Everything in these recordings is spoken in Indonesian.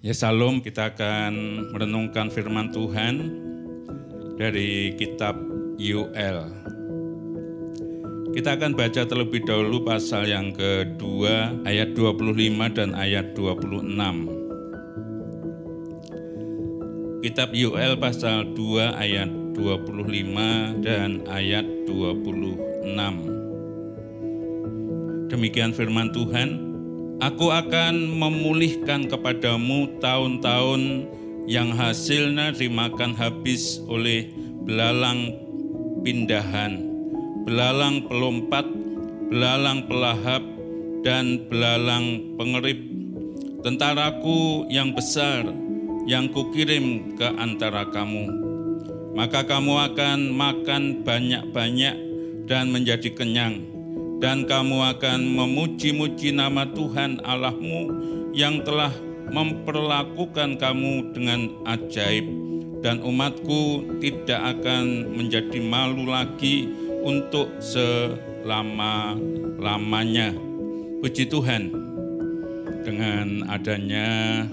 Ya salam kita akan merenungkan firman Tuhan dari kitab UL. Kita akan baca terlebih dahulu pasal yang kedua ayat 25 dan ayat 26. Kitab UL pasal 2 ayat 25 dan ayat 26. Demikian firman Tuhan. Aku akan memulihkan kepadamu tahun-tahun yang hasilnya dimakan habis oleh belalang pindahan, belalang pelompat, belalang pelahap, dan belalang pengerip. Tentaraku yang besar yang kukirim ke antara kamu. Maka kamu akan makan banyak-banyak dan menjadi kenyang dan kamu akan memuji-muji nama Tuhan Allahmu yang telah memperlakukan kamu dengan ajaib dan umatku tidak akan menjadi malu lagi untuk selama-lamanya. Puji Tuhan, dengan adanya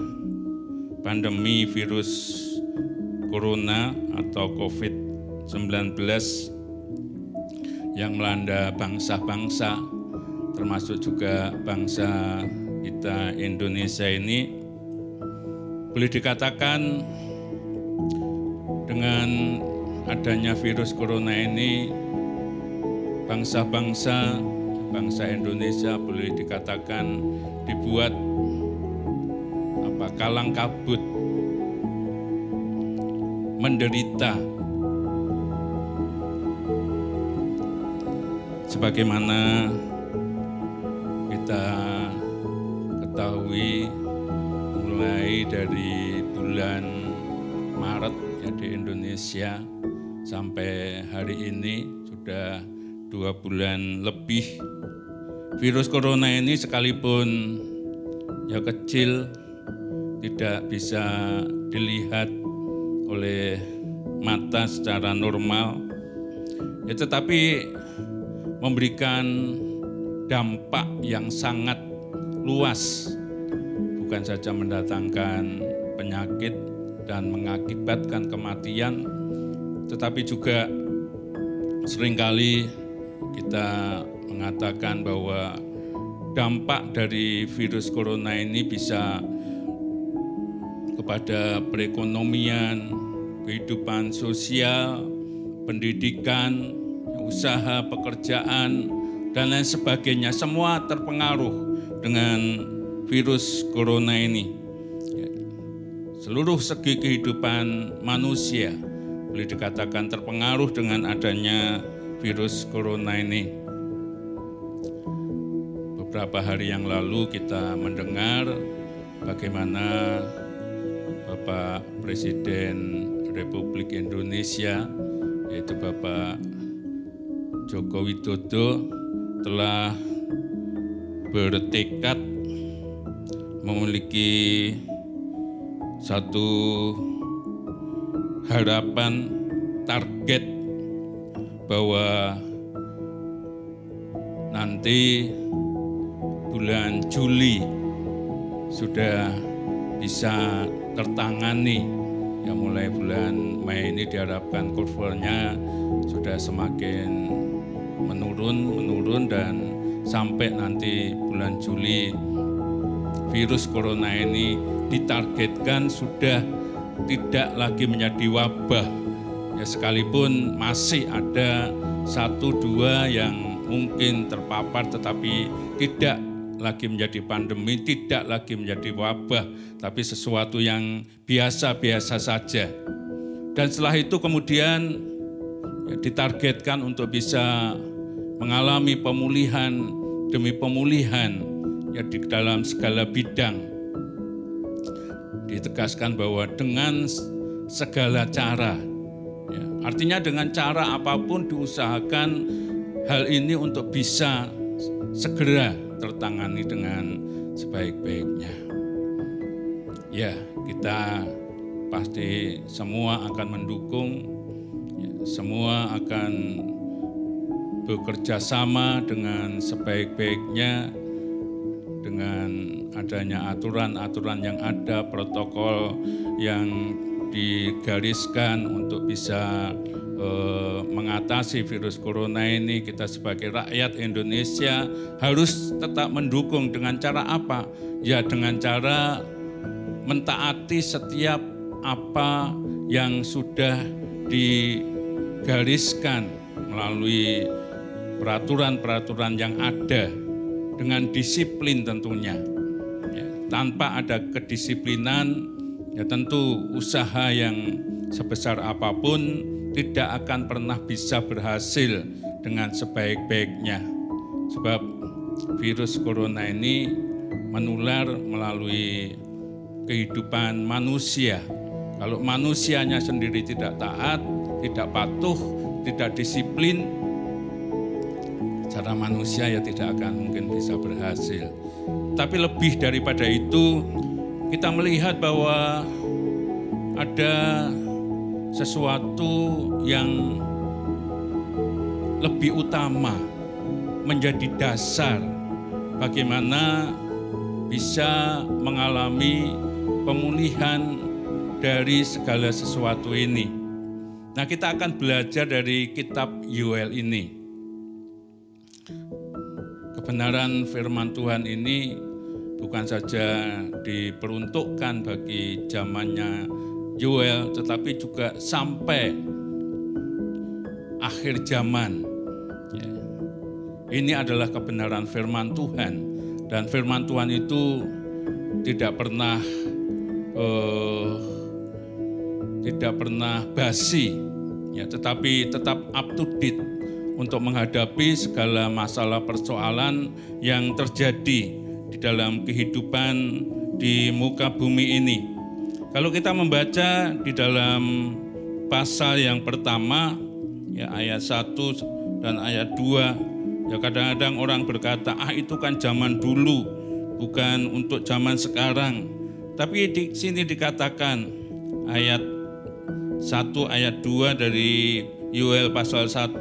pandemi virus corona atau COVID-19 yang melanda bangsa-bangsa, termasuk juga bangsa kita Indonesia ini, boleh dikatakan dengan adanya virus corona ini, bangsa-bangsa, bangsa Indonesia boleh dikatakan dibuat apa kalang kabut, menderita sebagaimana kita ketahui mulai dari bulan Maret ya di Indonesia sampai hari ini sudah dua bulan lebih. Virus corona ini sekalipun ya kecil tidak bisa dilihat oleh mata secara normal. Ya tetapi memberikan dampak yang sangat luas, bukan saja mendatangkan penyakit dan mengakibatkan kematian, tetapi juga sering kali kita mengatakan bahwa dampak dari virus corona ini bisa kepada perekonomian, kehidupan sosial, pendidikan, usaha, pekerjaan, dan lain sebagainya. Semua terpengaruh dengan virus corona ini. Ya. Seluruh segi kehidupan manusia boleh dikatakan terpengaruh dengan adanya virus corona ini. Beberapa hari yang lalu kita mendengar bagaimana Bapak Presiden Republik Indonesia yaitu Bapak Joko Widodo telah bertekad memiliki satu harapan target bahwa nanti bulan Juli sudah bisa tertangani. Ya mulai bulan Mei ini diharapkan kurvanya sudah semakin menurun, menurun dan sampai nanti bulan Juli virus corona ini ditargetkan sudah tidak lagi menjadi wabah. Ya sekalipun masih ada satu dua yang mungkin terpapar tetapi tidak lagi menjadi pandemi, tidak lagi menjadi wabah, tapi sesuatu yang biasa-biasa saja. Dan setelah itu kemudian ditargetkan untuk bisa mengalami pemulihan demi pemulihan ya di dalam segala bidang. Ditegaskan bahwa dengan segala cara, ya, artinya dengan cara apa pun diusahakan hal ini untuk bisa segera tertangani dengan sebaik-baiknya. Ya, kita pasti semua akan mendukung, semua akan bekerja sama dengan sebaik-baiknya dengan adanya aturan-aturan yang ada, protokol yang digariskan untuk bisa eh, mengatasi virus corona ini, kita sebagai rakyat Indonesia harus tetap mendukung dengan cara apa? Ya dengan cara mentaati setiap apa yang sudah digariskan melalui peraturan-peraturan yang ada dengan disiplin tentunya. Ya, tanpa ada kedisiplinan, ya tentu usaha yang sebesar apa pun tidak akan pernah bisa berhasil dengan sebaik-baiknya. Sebab virus corona ini menular melalui kehidupan manusia. Kalau manusianya sendiri tidak taat, tidak patuh, tidak disiplin, cara manusia ya tidak akan mungkin bisa berhasil. Tapi lebih daripada itu, kita melihat bahwa ada sesuatu yang lebih utama menjadi dasar bagaimana bisa mengalami pemulihan dari segala sesuatu ini. Nah, kita akan belajar dari kitab Yoel ini. Kebenaran firman Tuhan ini bukan saja diperuntukkan bagi zamannya Yoel, tetapi juga sampai akhir zaman. Ya. Ini adalah kebenaran firman Tuhan, dan firman Tuhan itu tidak pernah uh, tidak pernah basi, ya, tetapi tetap up to date untuk menghadapi segala masalah persoalan yang terjadi di dalam kehidupan di muka bumi ini. Kalau kita membaca di dalam pasal yang pertama, ya ayat 1 dan ayat 2, ya kadang-kadang orang berkata, ah itu kan zaman dulu, bukan untuk zaman sekarang. Tapi di sini dikatakan ayat 1 ayat 2 dari Yoel pasal 1.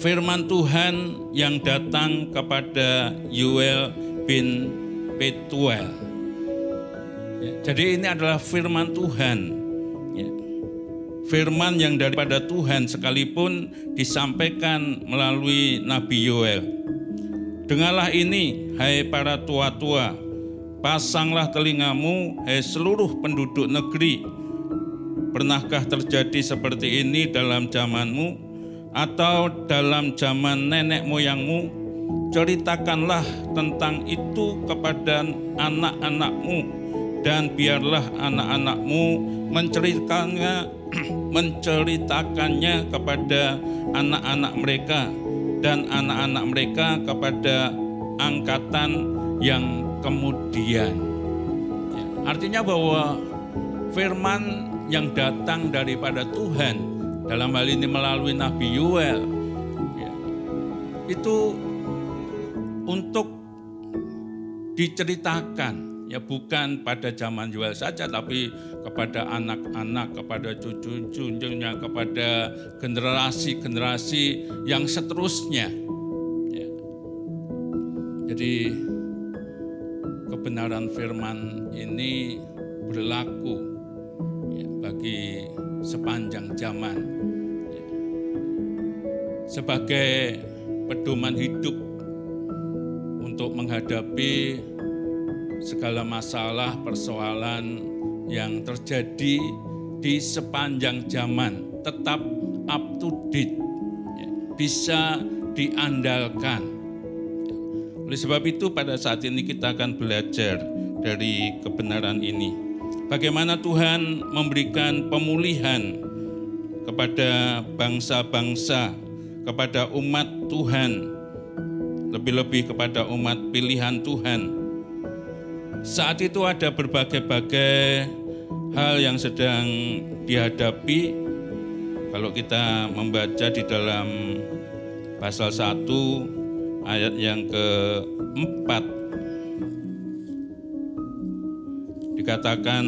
Firman Tuhan yang datang kepada Yoel bin Petuel. Ya, jadi ini adalah firman Tuhan. Ya. Firman yang daripada Tuhan sekalipun disampaikan melalui Nabi Yoel. Dengarlah ini, hai para tua-tua, Pasanglah telingamu, hai seluruh penduduk negeri. Pernahkah terjadi seperti ini dalam zamanmu atau dalam zaman nenek moyangmu? Ceritakanlah tentang itu kepada anak-anakmu dan biarlah anak-anakmu menceritakannya menceritakannya kepada anak-anak mereka dan anak-anak mereka kepada angkatan yang kemudian. Ya, artinya bahwa firman yang datang daripada Tuhan. Dalam hal ini melalui Nabi Yoel ya, itu untuk diceritakan. Ya bukan pada zaman Yoel saja tapi kepada anak-anak, kepada cucu-cucunya, kepada generasi-generasi yang seterusnya. Ya. Jadi kebenaran firman ini berlaku ya, bagi sepanjang zaman ya. sebagai pedoman hidup untuk menghadapi segala masalah persoalan yang terjadi di sepanjang zaman tetap up to date ya, bisa diandalkan oleh sebab itu pada saat ini kita akan belajar dari kebenaran ini. Bagaimana Tuhan memberikan pemulihan kepada bangsa-bangsa, kepada umat Tuhan, lebih-lebih kepada umat pilihan Tuhan. Saat itu ada berbagai-bagai hal yang sedang dihadapi. Kalau kita membaca di dalam pasal 1 ayat yang keempat dikatakan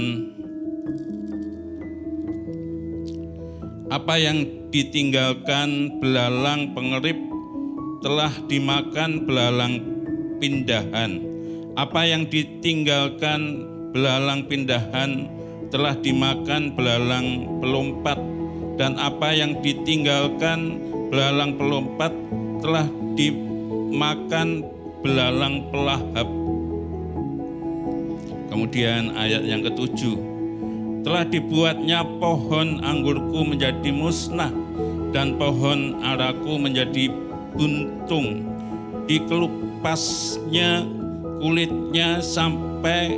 apa yang ditinggalkan belalang pengerip telah dimakan belalang pindahan Apa yang ditinggalkan belalang pindahan telah dimakan belalang pelompat dan apa yang ditinggalkan belalang pelompat telah dimakan belalang pelahap. Kemudian ayat yang ketujuh, telah dibuatnya pohon anggurku menjadi musnah dan pohon araku menjadi buntung. Dikelupasnya kulitnya sampai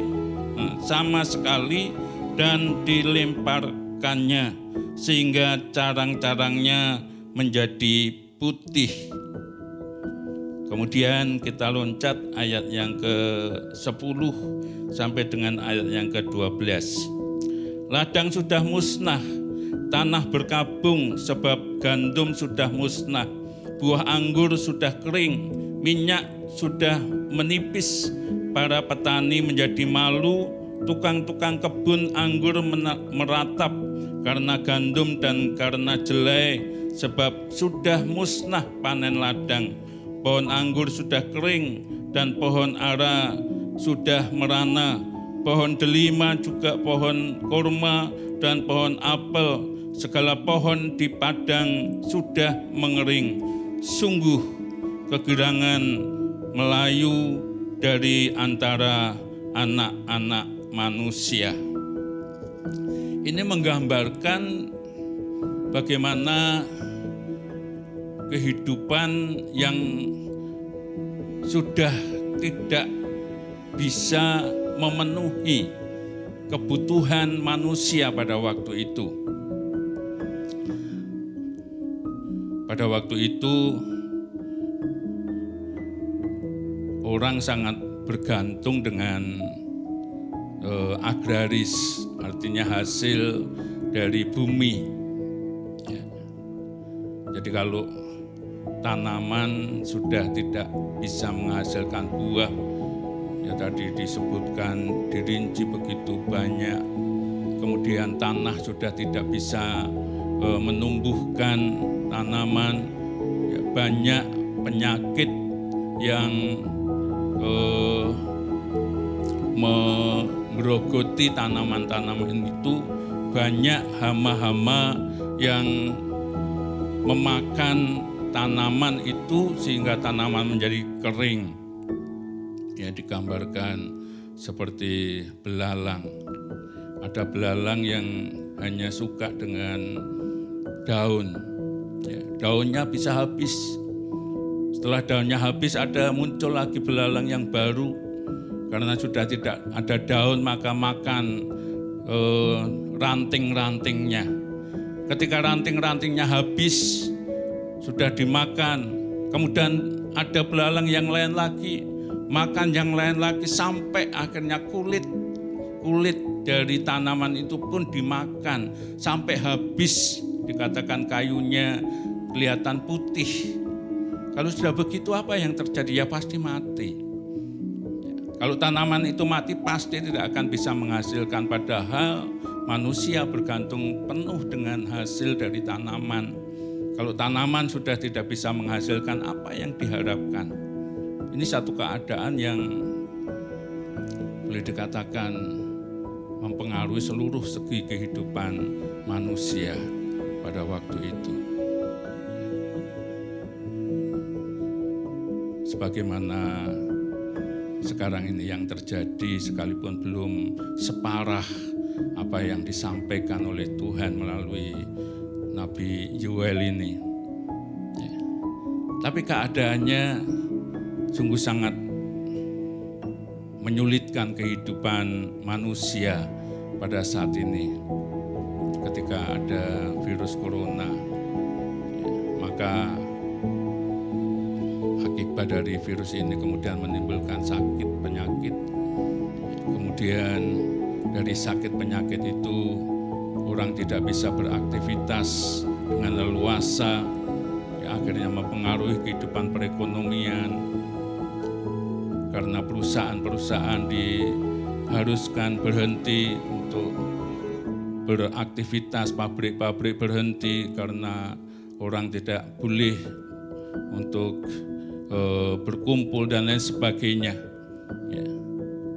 eh, sama sekali dan dilemparkannya sehingga carang-carangnya menjadi putih. Kemudian kita loncat ayat yang ke-10 sampai dengan ayat yang ke-12. Ladang sudah musnah, tanah berkabung sebab gandum sudah musnah, buah anggur sudah kering, minyak sudah menipis, para petani menjadi malu, tukang-tukang kebun anggur meratap karena gandum dan karena jelai, sebab sudah musnah panen ladang pohon anggur sudah kering dan pohon ara sudah merana, pohon delima juga pohon kurma dan pohon apel, segala pohon di padang sudah mengering. Sungguh kegirangan Melayu dari antara anak-anak manusia. Ini menggambarkan bagaimana kehidupan yang sudah tidak bisa memenuhi kebutuhan manusia pada waktu itu. Pada waktu itu, orang sangat bergantung dengan eh, agraris, artinya hasil dari bumi. Ya. Jadi kalau tanaman sudah tidak bisa menghasilkan buah. Tadi disebutkan dirinci begitu banyak. Kemudian tanah sudah tidak bisa e, menumbuhkan tanaman. Ya, banyak penyakit yang e, menggerogoti tanaman-tanaman itu banyak hama-hama yang memakan tanaman itu sehingga tanaman menjadi kering. Ya digambarkan seperti belalang. Ada belalang yang hanya suka dengan daun. Ya, daunnya bisa habis. Setelah daunnya habis ada muncul lagi belalang yang baru. Karena sudah tidak ada daun maka makan eh, ranting-rantingnya. Ketika ranting-rantingnya habis, sudah dimakan. Kemudian ada belalang yang lain lagi, makan yang lain lagi sampai akhirnya kulit kulit dari tanaman itu pun dimakan sampai habis dikatakan kayunya kelihatan putih. Kalau sudah begitu apa yang terjadi? Ya pasti mati. Kalau tanaman itu mati pasti tidak akan bisa menghasilkan padahal manusia bergantung penuh dengan hasil dari tanaman. Kalau tanaman sudah tidak bisa menghasilkan apa yang diharapkan. Ini satu keadaan yang boleh dikatakan mempengaruhi seluruh segi kehidupan manusia pada waktu itu. Sebagaimana sekarang ini yang terjadi sekalipun belum separah apa yang disampaikan oleh Tuhan melalui Nabi Yuel ini. Ya. Tapi keadaannya sungguh sangat menyulitkan kehidupan manusia pada saat ini. Ketika ada virus corona, maka akibat dari virus ini kemudian menimbulkan sakit penyakit. Kemudian dari sakit penyakit itu orang tidak bisa beraktivitas dengan leluasa, ya akhirnya mempengaruhi kehidupan perekonomian. Karena perusahaan-perusahaan diharuskan berhenti untuk beraktivitas, pabrik-pabrik berhenti karena orang tidak boleh untuk e, berkumpul dan lain sebagainya. Ya.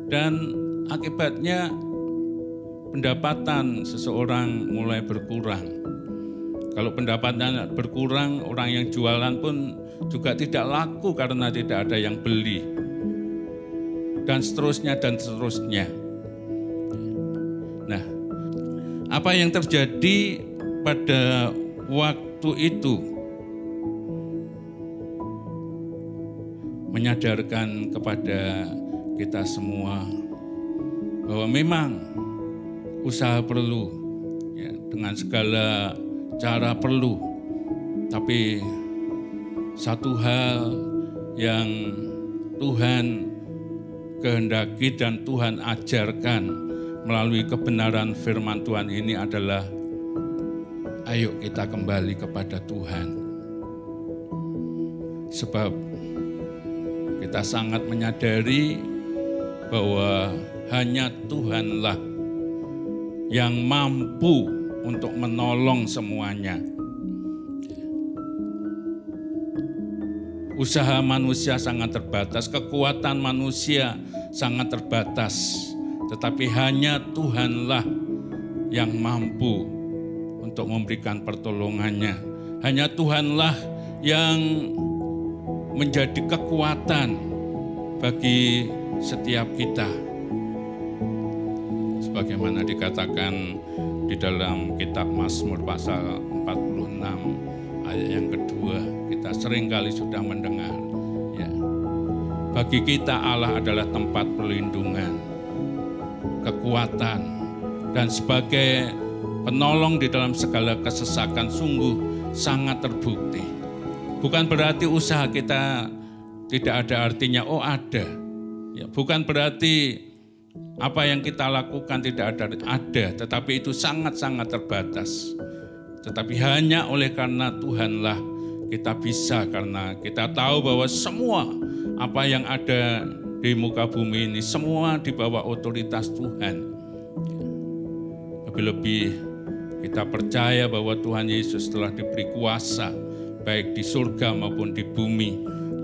dan akibatnya pendapatan seseorang mulai berkurang. Kalau pendapatan berkurang, orang yang jualan pun juga tidak laku karena tidak ada yang beli. Dan seterusnya dan seterusnya. Nah, apa yang terjadi pada waktu itu menyadarkan kepada kita semua bahwa memang usaha perlu ya, dengan segala cara perlu tapi satu hal yang Tuhan kehendaki dan Tuhan ajarkan melalui kebenaran firman Tuhan ini adalah ayo kita kembali kepada Tuhan. Sebab kita sangat menyadari bahwa hanya Tuhanlah yang mampu untuk menolong semuanya. Usaha manusia sangat terbatas, kekuatan manusia sangat terbatas, tetapi hanya Tuhanlah yang mampu untuk memberikan pertolongannya. Hanya Tuhanlah yang menjadi kekuatan bagi setiap kita sebagaimana dikatakan di dalam kitab Mazmur pasal 46 ayat yang kedua sering kali sudah mendengar ya. Bagi kita Allah adalah tempat perlindungan kekuatan dan sebagai penolong di dalam segala kesesakan sungguh sangat terbukti. Bukan berarti usaha kita tidak ada artinya oh ada. Ya bukan berarti apa yang kita lakukan tidak ada, ada, tetapi itu sangat-sangat terbatas. Tetapi hanya oleh karena Tuhanlah kita bisa karena kita tahu bahwa semua apa yang ada di muka bumi ini semua di bawah otoritas Tuhan. Lebih-lebih kita percaya bahwa Tuhan Yesus telah diberi kuasa baik di surga maupun di bumi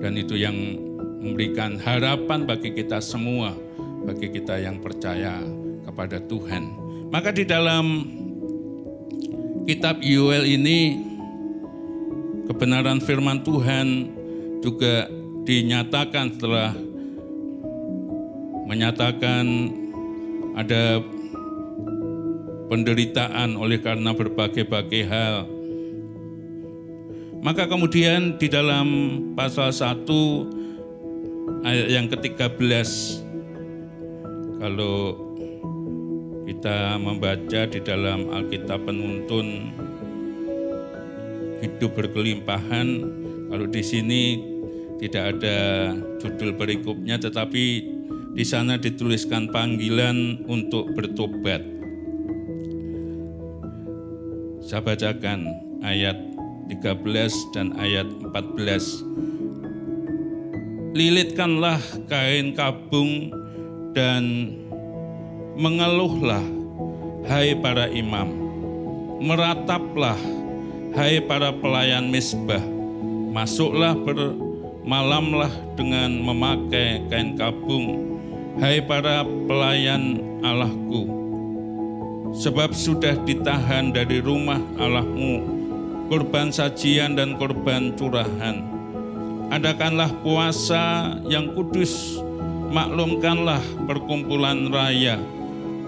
dan itu yang memberikan harapan bagi kita semua bagi kita yang percaya kepada Tuhan. Maka di dalam kitab Yoel ini kebenaran firman Tuhan juga dinyatakan setelah menyatakan ada penderitaan oleh karena berbagai-bagai hal. Maka kemudian di dalam pasal 1 ayat yang ke-13 kalau kita membaca di dalam Alkitab penuntun hidup berkelimpahan, kalau di sini tidak ada judul berikutnya tetapi di sana dituliskan panggilan untuk bertobat. Saya bacakan ayat 13 dan ayat 14. Lilitkanlah kain kabung dan mengeluhlah hai para imam merataplah hai para pelayan misbah masuklah bermalamlah dengan memakai kain kabung. Hai para pelayan Allahku sebab sudah ditahan dari rumah Allahmu korban sajian dan korban curahan. Adakanlah puasa yang kudus maklumkanlah perkumpulan raya,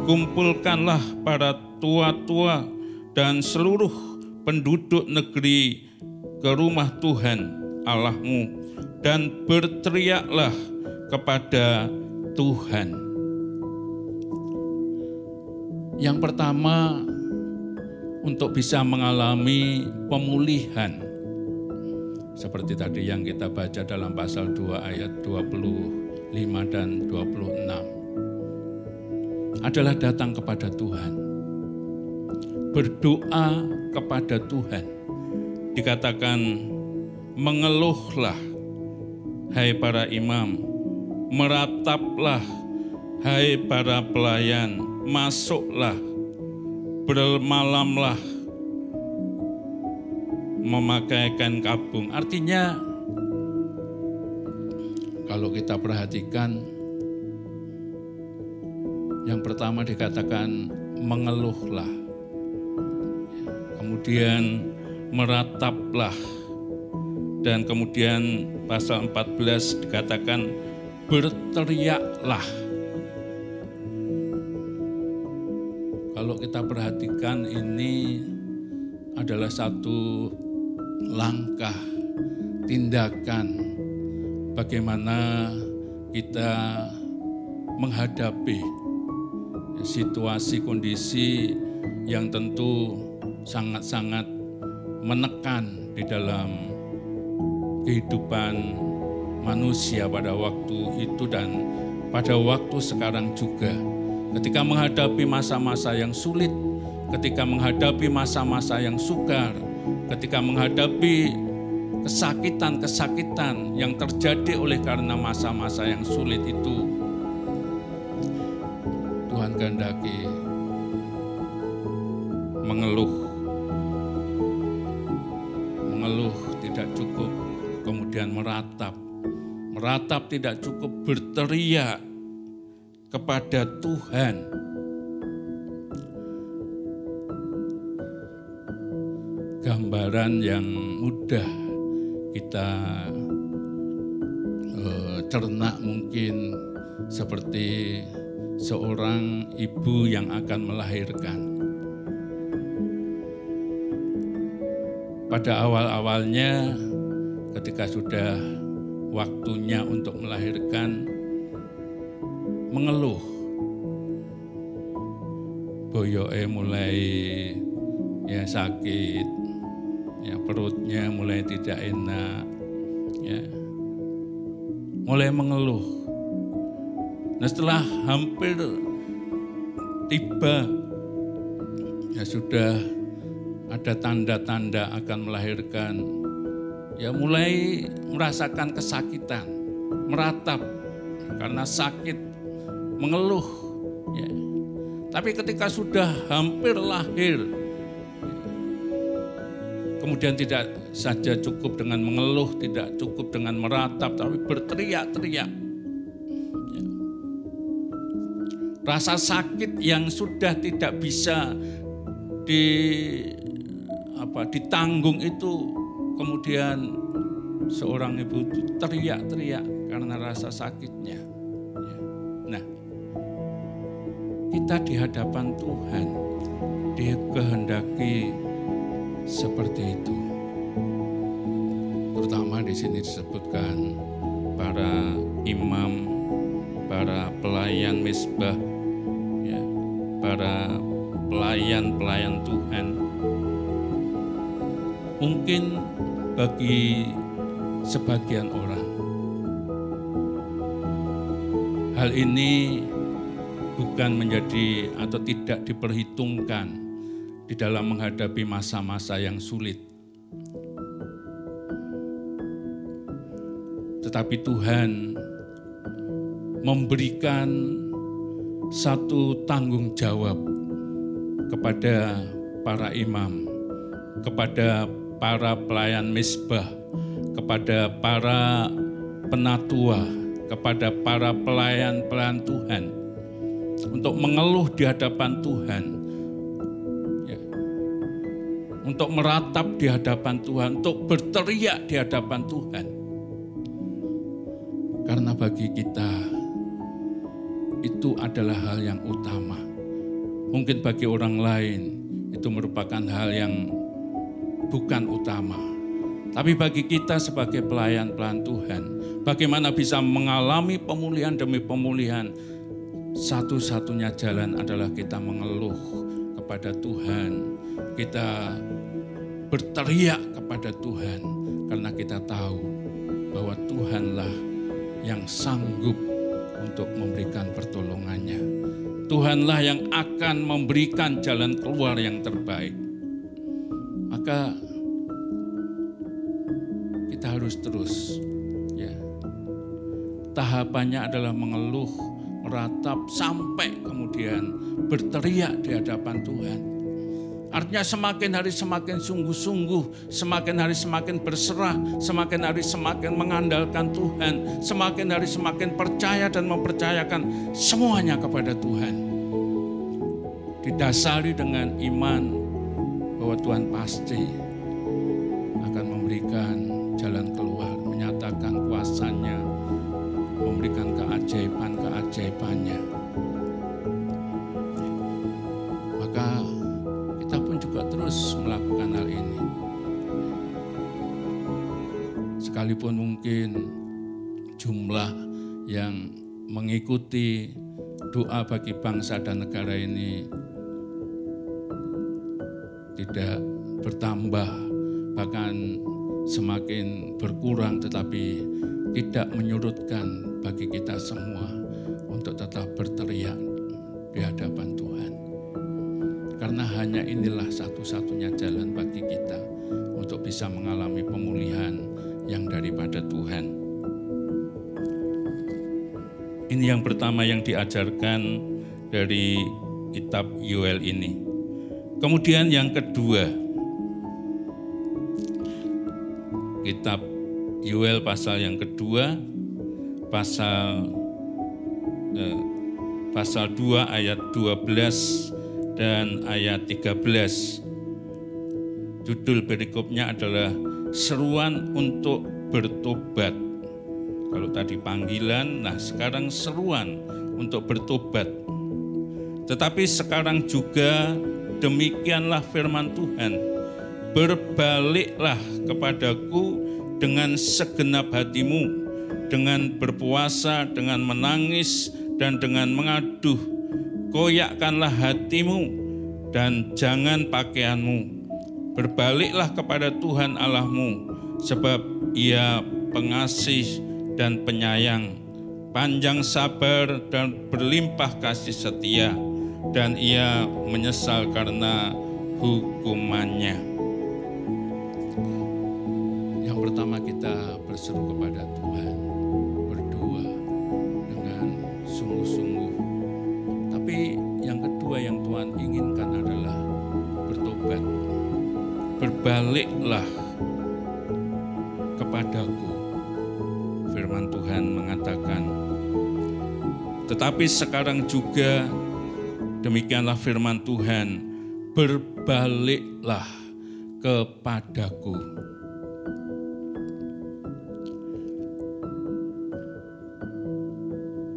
kumpulkanlah para tua-tua dan seluruh penduduk negeri ke rumah Tuhan Allahmu dan berteriaklah kepada Tuhan. Yang pertama, untuk bisa mengalami pemulihan. Seperti tadi yang kita baca dalam pasal 2 ayat 20 5 dan 26 adalah datang kepada Tuhan. Berdoa kepada Tuhan. Dikatakan mengeluhlah hai para imam, merataplah hai para pelayan, masuklah, bermalamlah, memakaikan kabung. Artinya kalau kita perhatikan Yang pertama dikatakan mengeluhlah. Kemudian merataplah. Dan kemudian pasal 14 dikatakan berteriaklah. Kalau kita perhatikan ini adalah satu langkah tindakan bagaimana kita menghadapi situasi kondisi yang tentu sangat-sangat menekan di dalam kehidupan manusia pada waktu itu dan pada waktu sekarang juga. Ketika menghadapi masa-masa yang sulit, ketika menghadapi masa-masa yang sukar, ketika menghadapi kesakitan-kesakitan yang terjadi oleh karena masa-masa yang sulit itu, Tuhan kehendaki mengeluh, meratap, meratap tidak cukup, berteriak kepada Tuhan. Gambaran yang mudah kita uh, cernak mungkin seperti seorang ibu yang akan melahirkan. Pada awal-awalnya ketika sudah waktunya untuk melahirkan mengeluh. Boyoke mulai ya sakit, ya perutnya mulai tidak enak, ya mulai mengeluh. Nah setelah hampir tiba, ya sudah ada tanda-tanda akan melahirkan, ya mulai merasakan kesakitan, meratap karena sakit, mengeluh. Ya. Tapi ketika sudah hampir lahir, kemudian tidak saja cukup dengan mengeluh, tidak cukup dengan meratap, tapi berteriak-teriak. Ya. Rasa sakit yang sudah tidak bisa di apa ditanggung itu kemudian seorang ibu teriak-teriak karena rasa sakitnya. Ya. Nah, kita di hadapan Tuhan, Dia kehendaki seperti itu. Terutama di sini disebutkan para imam, para pelayan misbah, ya, para pelayan-pelayan Tuhan. Mungkin bagi sebagian orang hal ini bukan menjadi atau tidak diperhitungkan di dalam menghadapi masa-masa yang sulit. Tetapi Tuhan memberikan satu tanggung jawab kepada para imam, kepada para pelayan misbah, kepada para penatua, kepada para pelayan-pelayan Tuhan untuk mengeluh di hadapan Tuhan. Ya. Untuk meratap di hadapan Tuhan, untuk berteriak di hadapan Tuhan. Karena bagi kita itu adalah hal yang utama. Mungkin bagi orang lain itu merupakan hal yang bukan utama. Tapi bagi kita sebagai pelayan-pelayan Tuhan, bagaimana bisa mengalami pemulihan demi pemulihan, satu-satunya jalan adalah kita mengeluh kepada Tuhan. Kita berteriak kepada Tuhan karena kita tahu bahwa Tuhanlah yang sanggup untuk memberikan pertolongannya. Tuhanlah yang akan memberikan jalan keluar yang terbaik. Maka kita harus terus ya. Tahapannya adalah mengeluh, meratap sampai kemudian berteriak di hadapan Tuhan. Artinya semakin hari semakin sungguh-sungguh, semakin hari semakin berserah, semakin hari semakin mengandalkan Tuhan, semakin hari semakin percaya dan mempercayakan semuanya kepada Tuhan. didasari dengan iman bahwa Tuhan pasti akan memberikan jalan keluar, menyatakan kuasanya, memberikan keajaiban-keajaibannya. Maka kita pun juga terus melakukan hal ini. Sekalipun mungkin jumlah yang mengikuti doa bagi bangsa dan negara ini tidak bertambah, bahkan semakin berkurang, tetapi tidak menyurutkan bagi kita semua untuk tetap berteriak di hadapan Tuhan. Karena hanya inilah satu-satunya jalan bagi kita untuk bisa mengalami pemulihan yang daripada Tuhan. Ini yang pertama yang diajarkan dari kitab Yoel ini. Kemudian yang kedua, kitab Yoel pasal yang kedua, pasal eh, pasal 2 ayat 12 dan ayat 13. Judul perikopnya adalah seruan untuk bertobat kalau tadi panggilan, nah sekarang seruan untuk bertobat. Tetapi sekarang juga demikianlah firman Tuhan. Berbaliklah kepadaku dengan segenap hatimu, dengan berpuasa, dengan menangis, dan dengan mengaduh. Koyakkanlah hatimu dan jangan pakaianmu. Berbaliklah kepada Tuhan Allahmu, sebab Ia pengasih dan penyayang, panjang sabar dan berlimpah kasih setia, dan ia menyesal karena hukumannya. Yang pertama kita berseru kepada Tuhan, berdoa dengan sungguh-sungguh. Tapi yang kedua yang Tuhan inginkan adalah bertobat. Berbaliklah kepadaku firman Tuhan mengatakan, tetapi sekarang juga demikianlah firman Tuhan, berbaliklah kepadaku.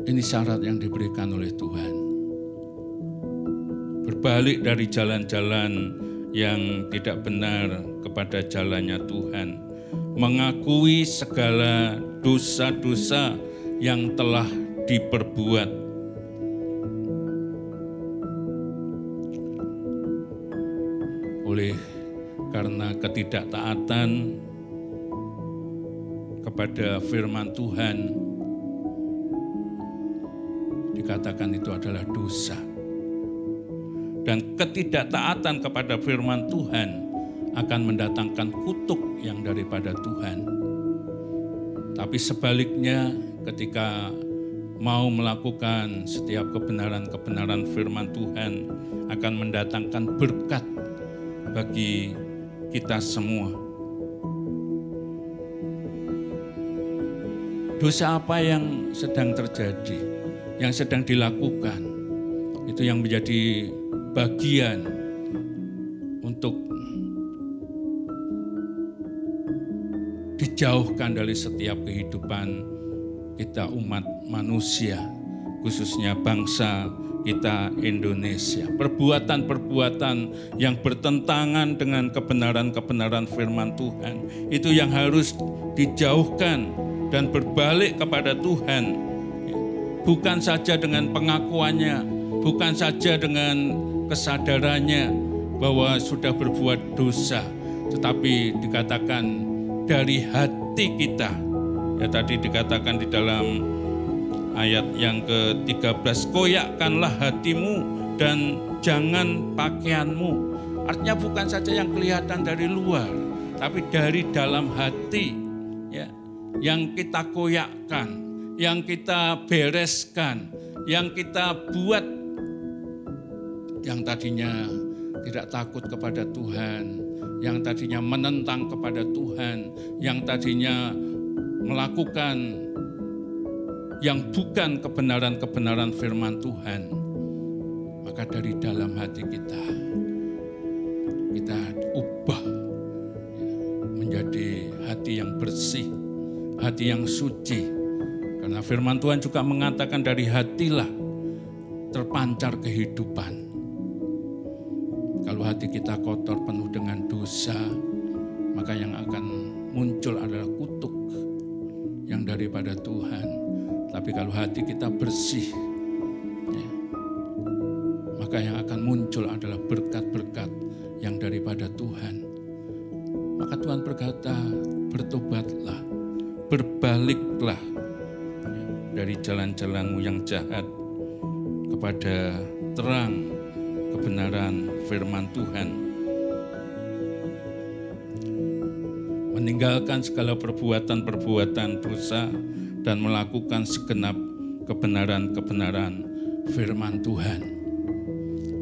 Ini syarat yang diberikan oleh Tuhan. Berbalik dari jalan-jalan yang tidak benar kepada jalannya Tuhan. Mengakui segala dosa-dosa yang telah diperbuat. Ketidaktaatan kepada firman Tuhan, dikatakan itu adalah dosa. Dan ketidaktaatan kepada firman Tuhan akan mendatangkan kutuk yang daripada Tuhan tapi sebaliknya ketika mau melakukan setiap kebenaran-kebenaran firman Tuhan akan mendatangkan berkat bagi kita semua. Dosa apa yang sedang terjadi, yang sedang dilakukan, itu yang menjadi bagian untuk dijauhkan dari setiap kehidupan kita umat manusia, khususnya bangsa kita Indonesia. Perbuatan-perbuatan yang bertentangan dengan kebenaran-kebenaran firman Tuhan itu yang harus dijauhkan dan berbalik kepada Tuhan. Bukan saja dengan pengakuannya, bukan saja dengan kesadarannya bahwa sudah berbuat dosa, tetapi dikatakan dari hati kita. Ya tadi dikatakan di dalam ayat yang ke-13, koyakkanlah hatimu dan jangan pakaianmu. Artinya bukan saja yang kelihatan dari luar, tapi dari dalam hati ya yang kita koyakkan, yang kita bereskan, yang kita buat yang tadinya tidak takut kepada Tuhan, yang tadinya menentang kepada Tuhan, yang tadinya melakukan yang bukan kebenaran-kebenaran firman Tuhan, maka dari dalam hati kita kita ubah ya, menjadi hati yang bersih, hati yang suci. Karena firman Tuhan juga mengatakan dari hatilah terpancar kehidupan. Kalau hati kita kotor penuh dengan dosa, maka yang akan muncul adalah kutuk yang daripada Tuhan. Tapi kalau hati kita bersih, ya, maka yang akan muncul adalah berkat-berkat yang daripada Tuhan. Maka Tuhan berkata, bertobatlah, berbaliklah ya, dari jalan-jalanmu yang jahat kepada terang kebenaran firman Tuhan. Meninggalkan segala perbuatan-perbuatan dosa dan melakukan segenap kebenaran-kebenaran firman Tuhan.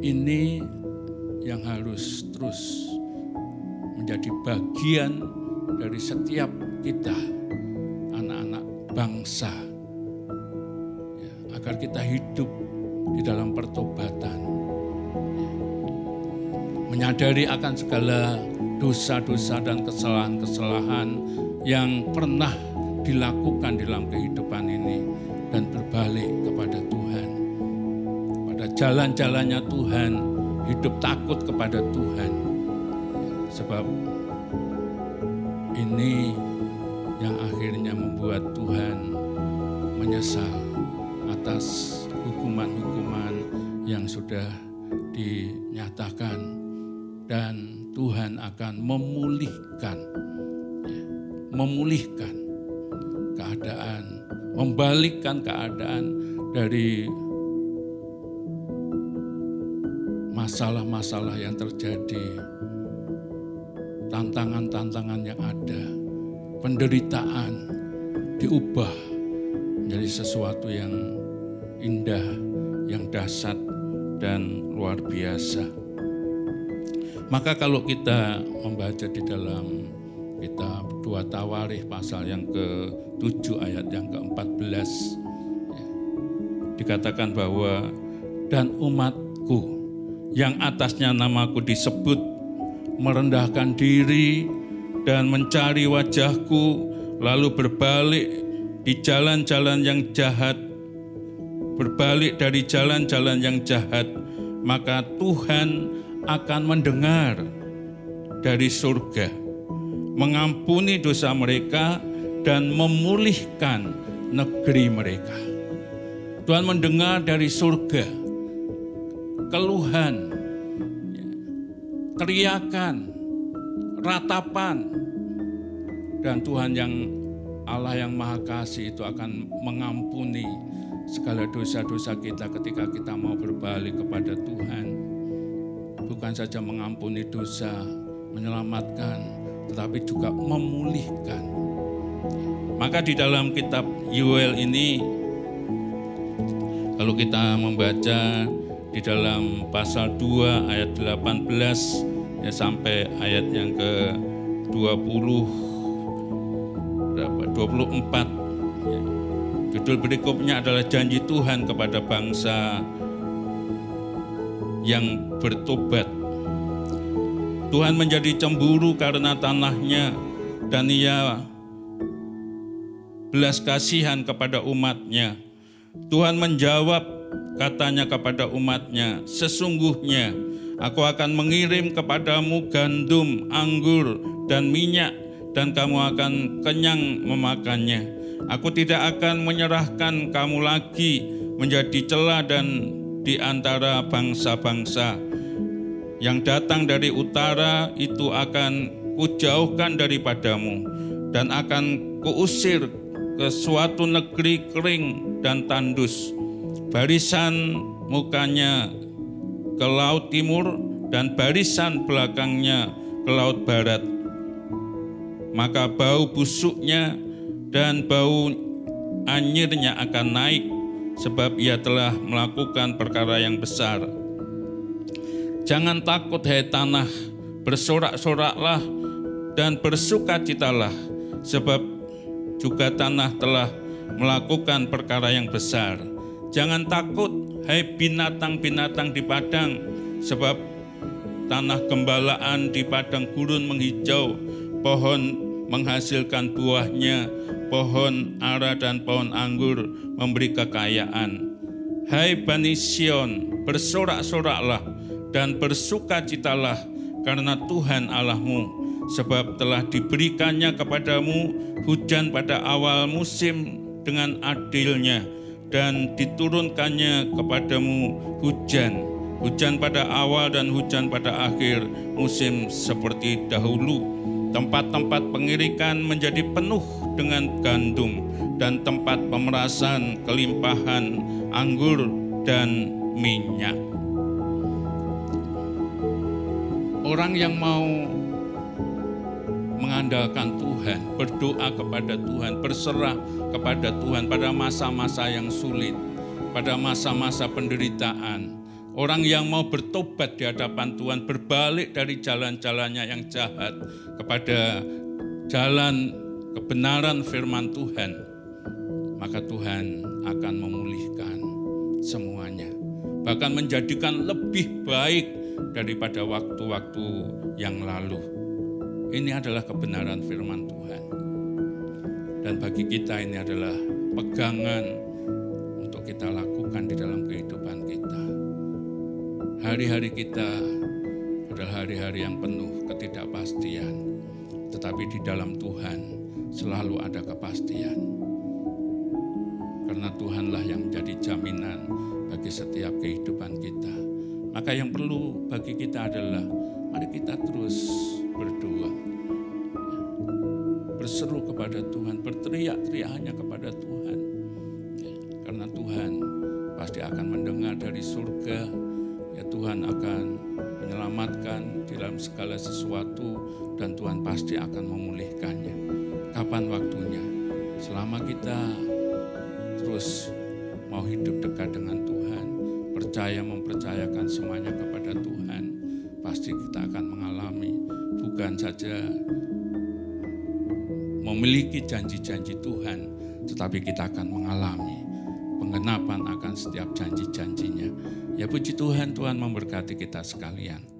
Ini yang harus terus menjadi bagian dari setiap kita, anak-anak bangsa, ya, agar kita hidup di dalam pertobatan, ya. menyadari akan segala dosa-dosa dan kesalahan-kesalahan yang pernah dilakukan dalam kehidupan ini dan berbalik kepada Tuhan. Pada jalan-jalannya Tuhan, hidup takut kepada Tuhan. Sebab ini yang akhirnya membuat Tuhan menyesal atas hukuman-hukuman yang sudah dinyatakan dan Tuhan akan memulihkan ya, memulihkan keadaan membalikkan keadaan dari masalah-masalah yang terjadi tantangan-tantangan yang ada penderitaan diubah menjadi sesuatu yang indah, yang dahsyat dan luar biasa. Maka kalau kita membaca di dalam kitab dua Tawarikh pasal yang ke-7 ayat yang ke-14 ya, dikatakan bahwa dan umatku yang atasnya namaku disebut merendahkan diri dan mencari wajahku lalu berbalik di jalan-jalan yang jahat berbalik dari jalan-jalan yang jahat maka Tuhan akan mendengar dari surga, mengampuni dosa mereka, dan memulihkan negeri mereka. Tuhan mendengar dari surga keluhan, teriakan, ratapan, dan Tuhan yang Allah yang Maha Kasih itu akan mengampuni segala dosa-dosa kita ketika kita mau berbalik kepada Tuhan bukan saja mengampuni dosa, menyelamatkan, tetapi juga memulihkan. Maka di dalam kitab Yuel ini, kalau kita membaca di dalam pasal 2 ayat 18 ya sampai ayat yang ke 20 berapa 24 ya. Judul berikutnya adalah janji Tuhan kepada bangsa yang bertobat. Tuhan menjadi cemburu karena tanahnya dan ia belas kasihan kepada umatnya. Tuhan menjawab katanya kepada umatnya, sesungguhnya aku akan mengirim kepadamu gandum, anggur, dan minyak, dan kamu akan kenyang memakannya. Aku tidak akan menyerahkan kamu lagi menjadi celah dan di antara bangsa-bangsa yang datang dari utara itu akan kujauhkan daripadamu dan akan kuusir ke suatu negeri kering dan tandus. Barisan mukanya ke laut timur dan barisan belakangnya ke laut barat. Maka bau busuknya dan bau anyirnya akan naik sebab ia telah melakukan perkara yang besar. Jangan takut hai tanah, bersorak-soraklah dan bersukacitalah, sebab juga tanah telah melakukan perkara yang besar. Jangan takut Hai binatang-binatang di padang, sebab tanah gembalaan di padang gurun menghijau, pohon menghasilkan buahnya, pohon ara dan pohon anggur memberi kekayaan. Hai Bani Sion, bersorak-soraklah dan bersukacitalah karena Tuhan Allahmu, sebab telah diberikannya kepadamu hujan pada awal musim dengan adilnya, dan diturunkannya kepadamu hujan, hujan pada awal dan hujan pada akhir musim seperti dahulu. Tempat-tempat pengirikan menjadi penuh dengan gandum dan tempat pemerasan kelimpahan anggur dan minyak. Orang yang mau mengandalkan Tuhan, berdoa kepada Tuhan, berserah kepada Tuhan pada masa-masa yang sulit, pada masa-masa penderitaan. Orang yang mau bertobat di hadapan Tuhan, berbalik dari jalan-jalannya yang jahat kepada jalan kebenaran firman Tuhan, maka Tuhan akan memulihkan semuanya. Bahkan menjadikan lebih baik daripada waktu-waktu yang lalu. Ini adalah kebenaran firman Tuhan. Dan bagi kita ini adalah pegangan untuk kita lakukan di dalam kehidupan kita. Hari-hari kita adalah hari-hari yang penuh ketidakpastian. Tetapi di dalam Tuhan selalu ada kepastian. Karena Tuhanlah yang menjadi jaminan bagi setiap kehidupan kita. Maka yang perlu bagi kita adalah mari kita terus berdoa. Berseru kepada Tuhan, berteriak-teriak hanya kepada Tuhan. Ya, karena Tuhan pasti akan mendengar dari surga, ya Tuhan akan menyelamatkan dalam segala sesuatu dan Tuhan pasti akan memulihkannya. Kapan waktunya? Selama kita terus mau hidup dekat dengan percaya mempercayakan semuanya kepada Tuhan, pasti kita akan mengalami bukan saja memiliki janji-janji Tuhan, tetapi kita akan mengalami penggenapan akan setiap janji-janjinya. Ya puji Tuhan, Tuhan memberkati kita sekalian.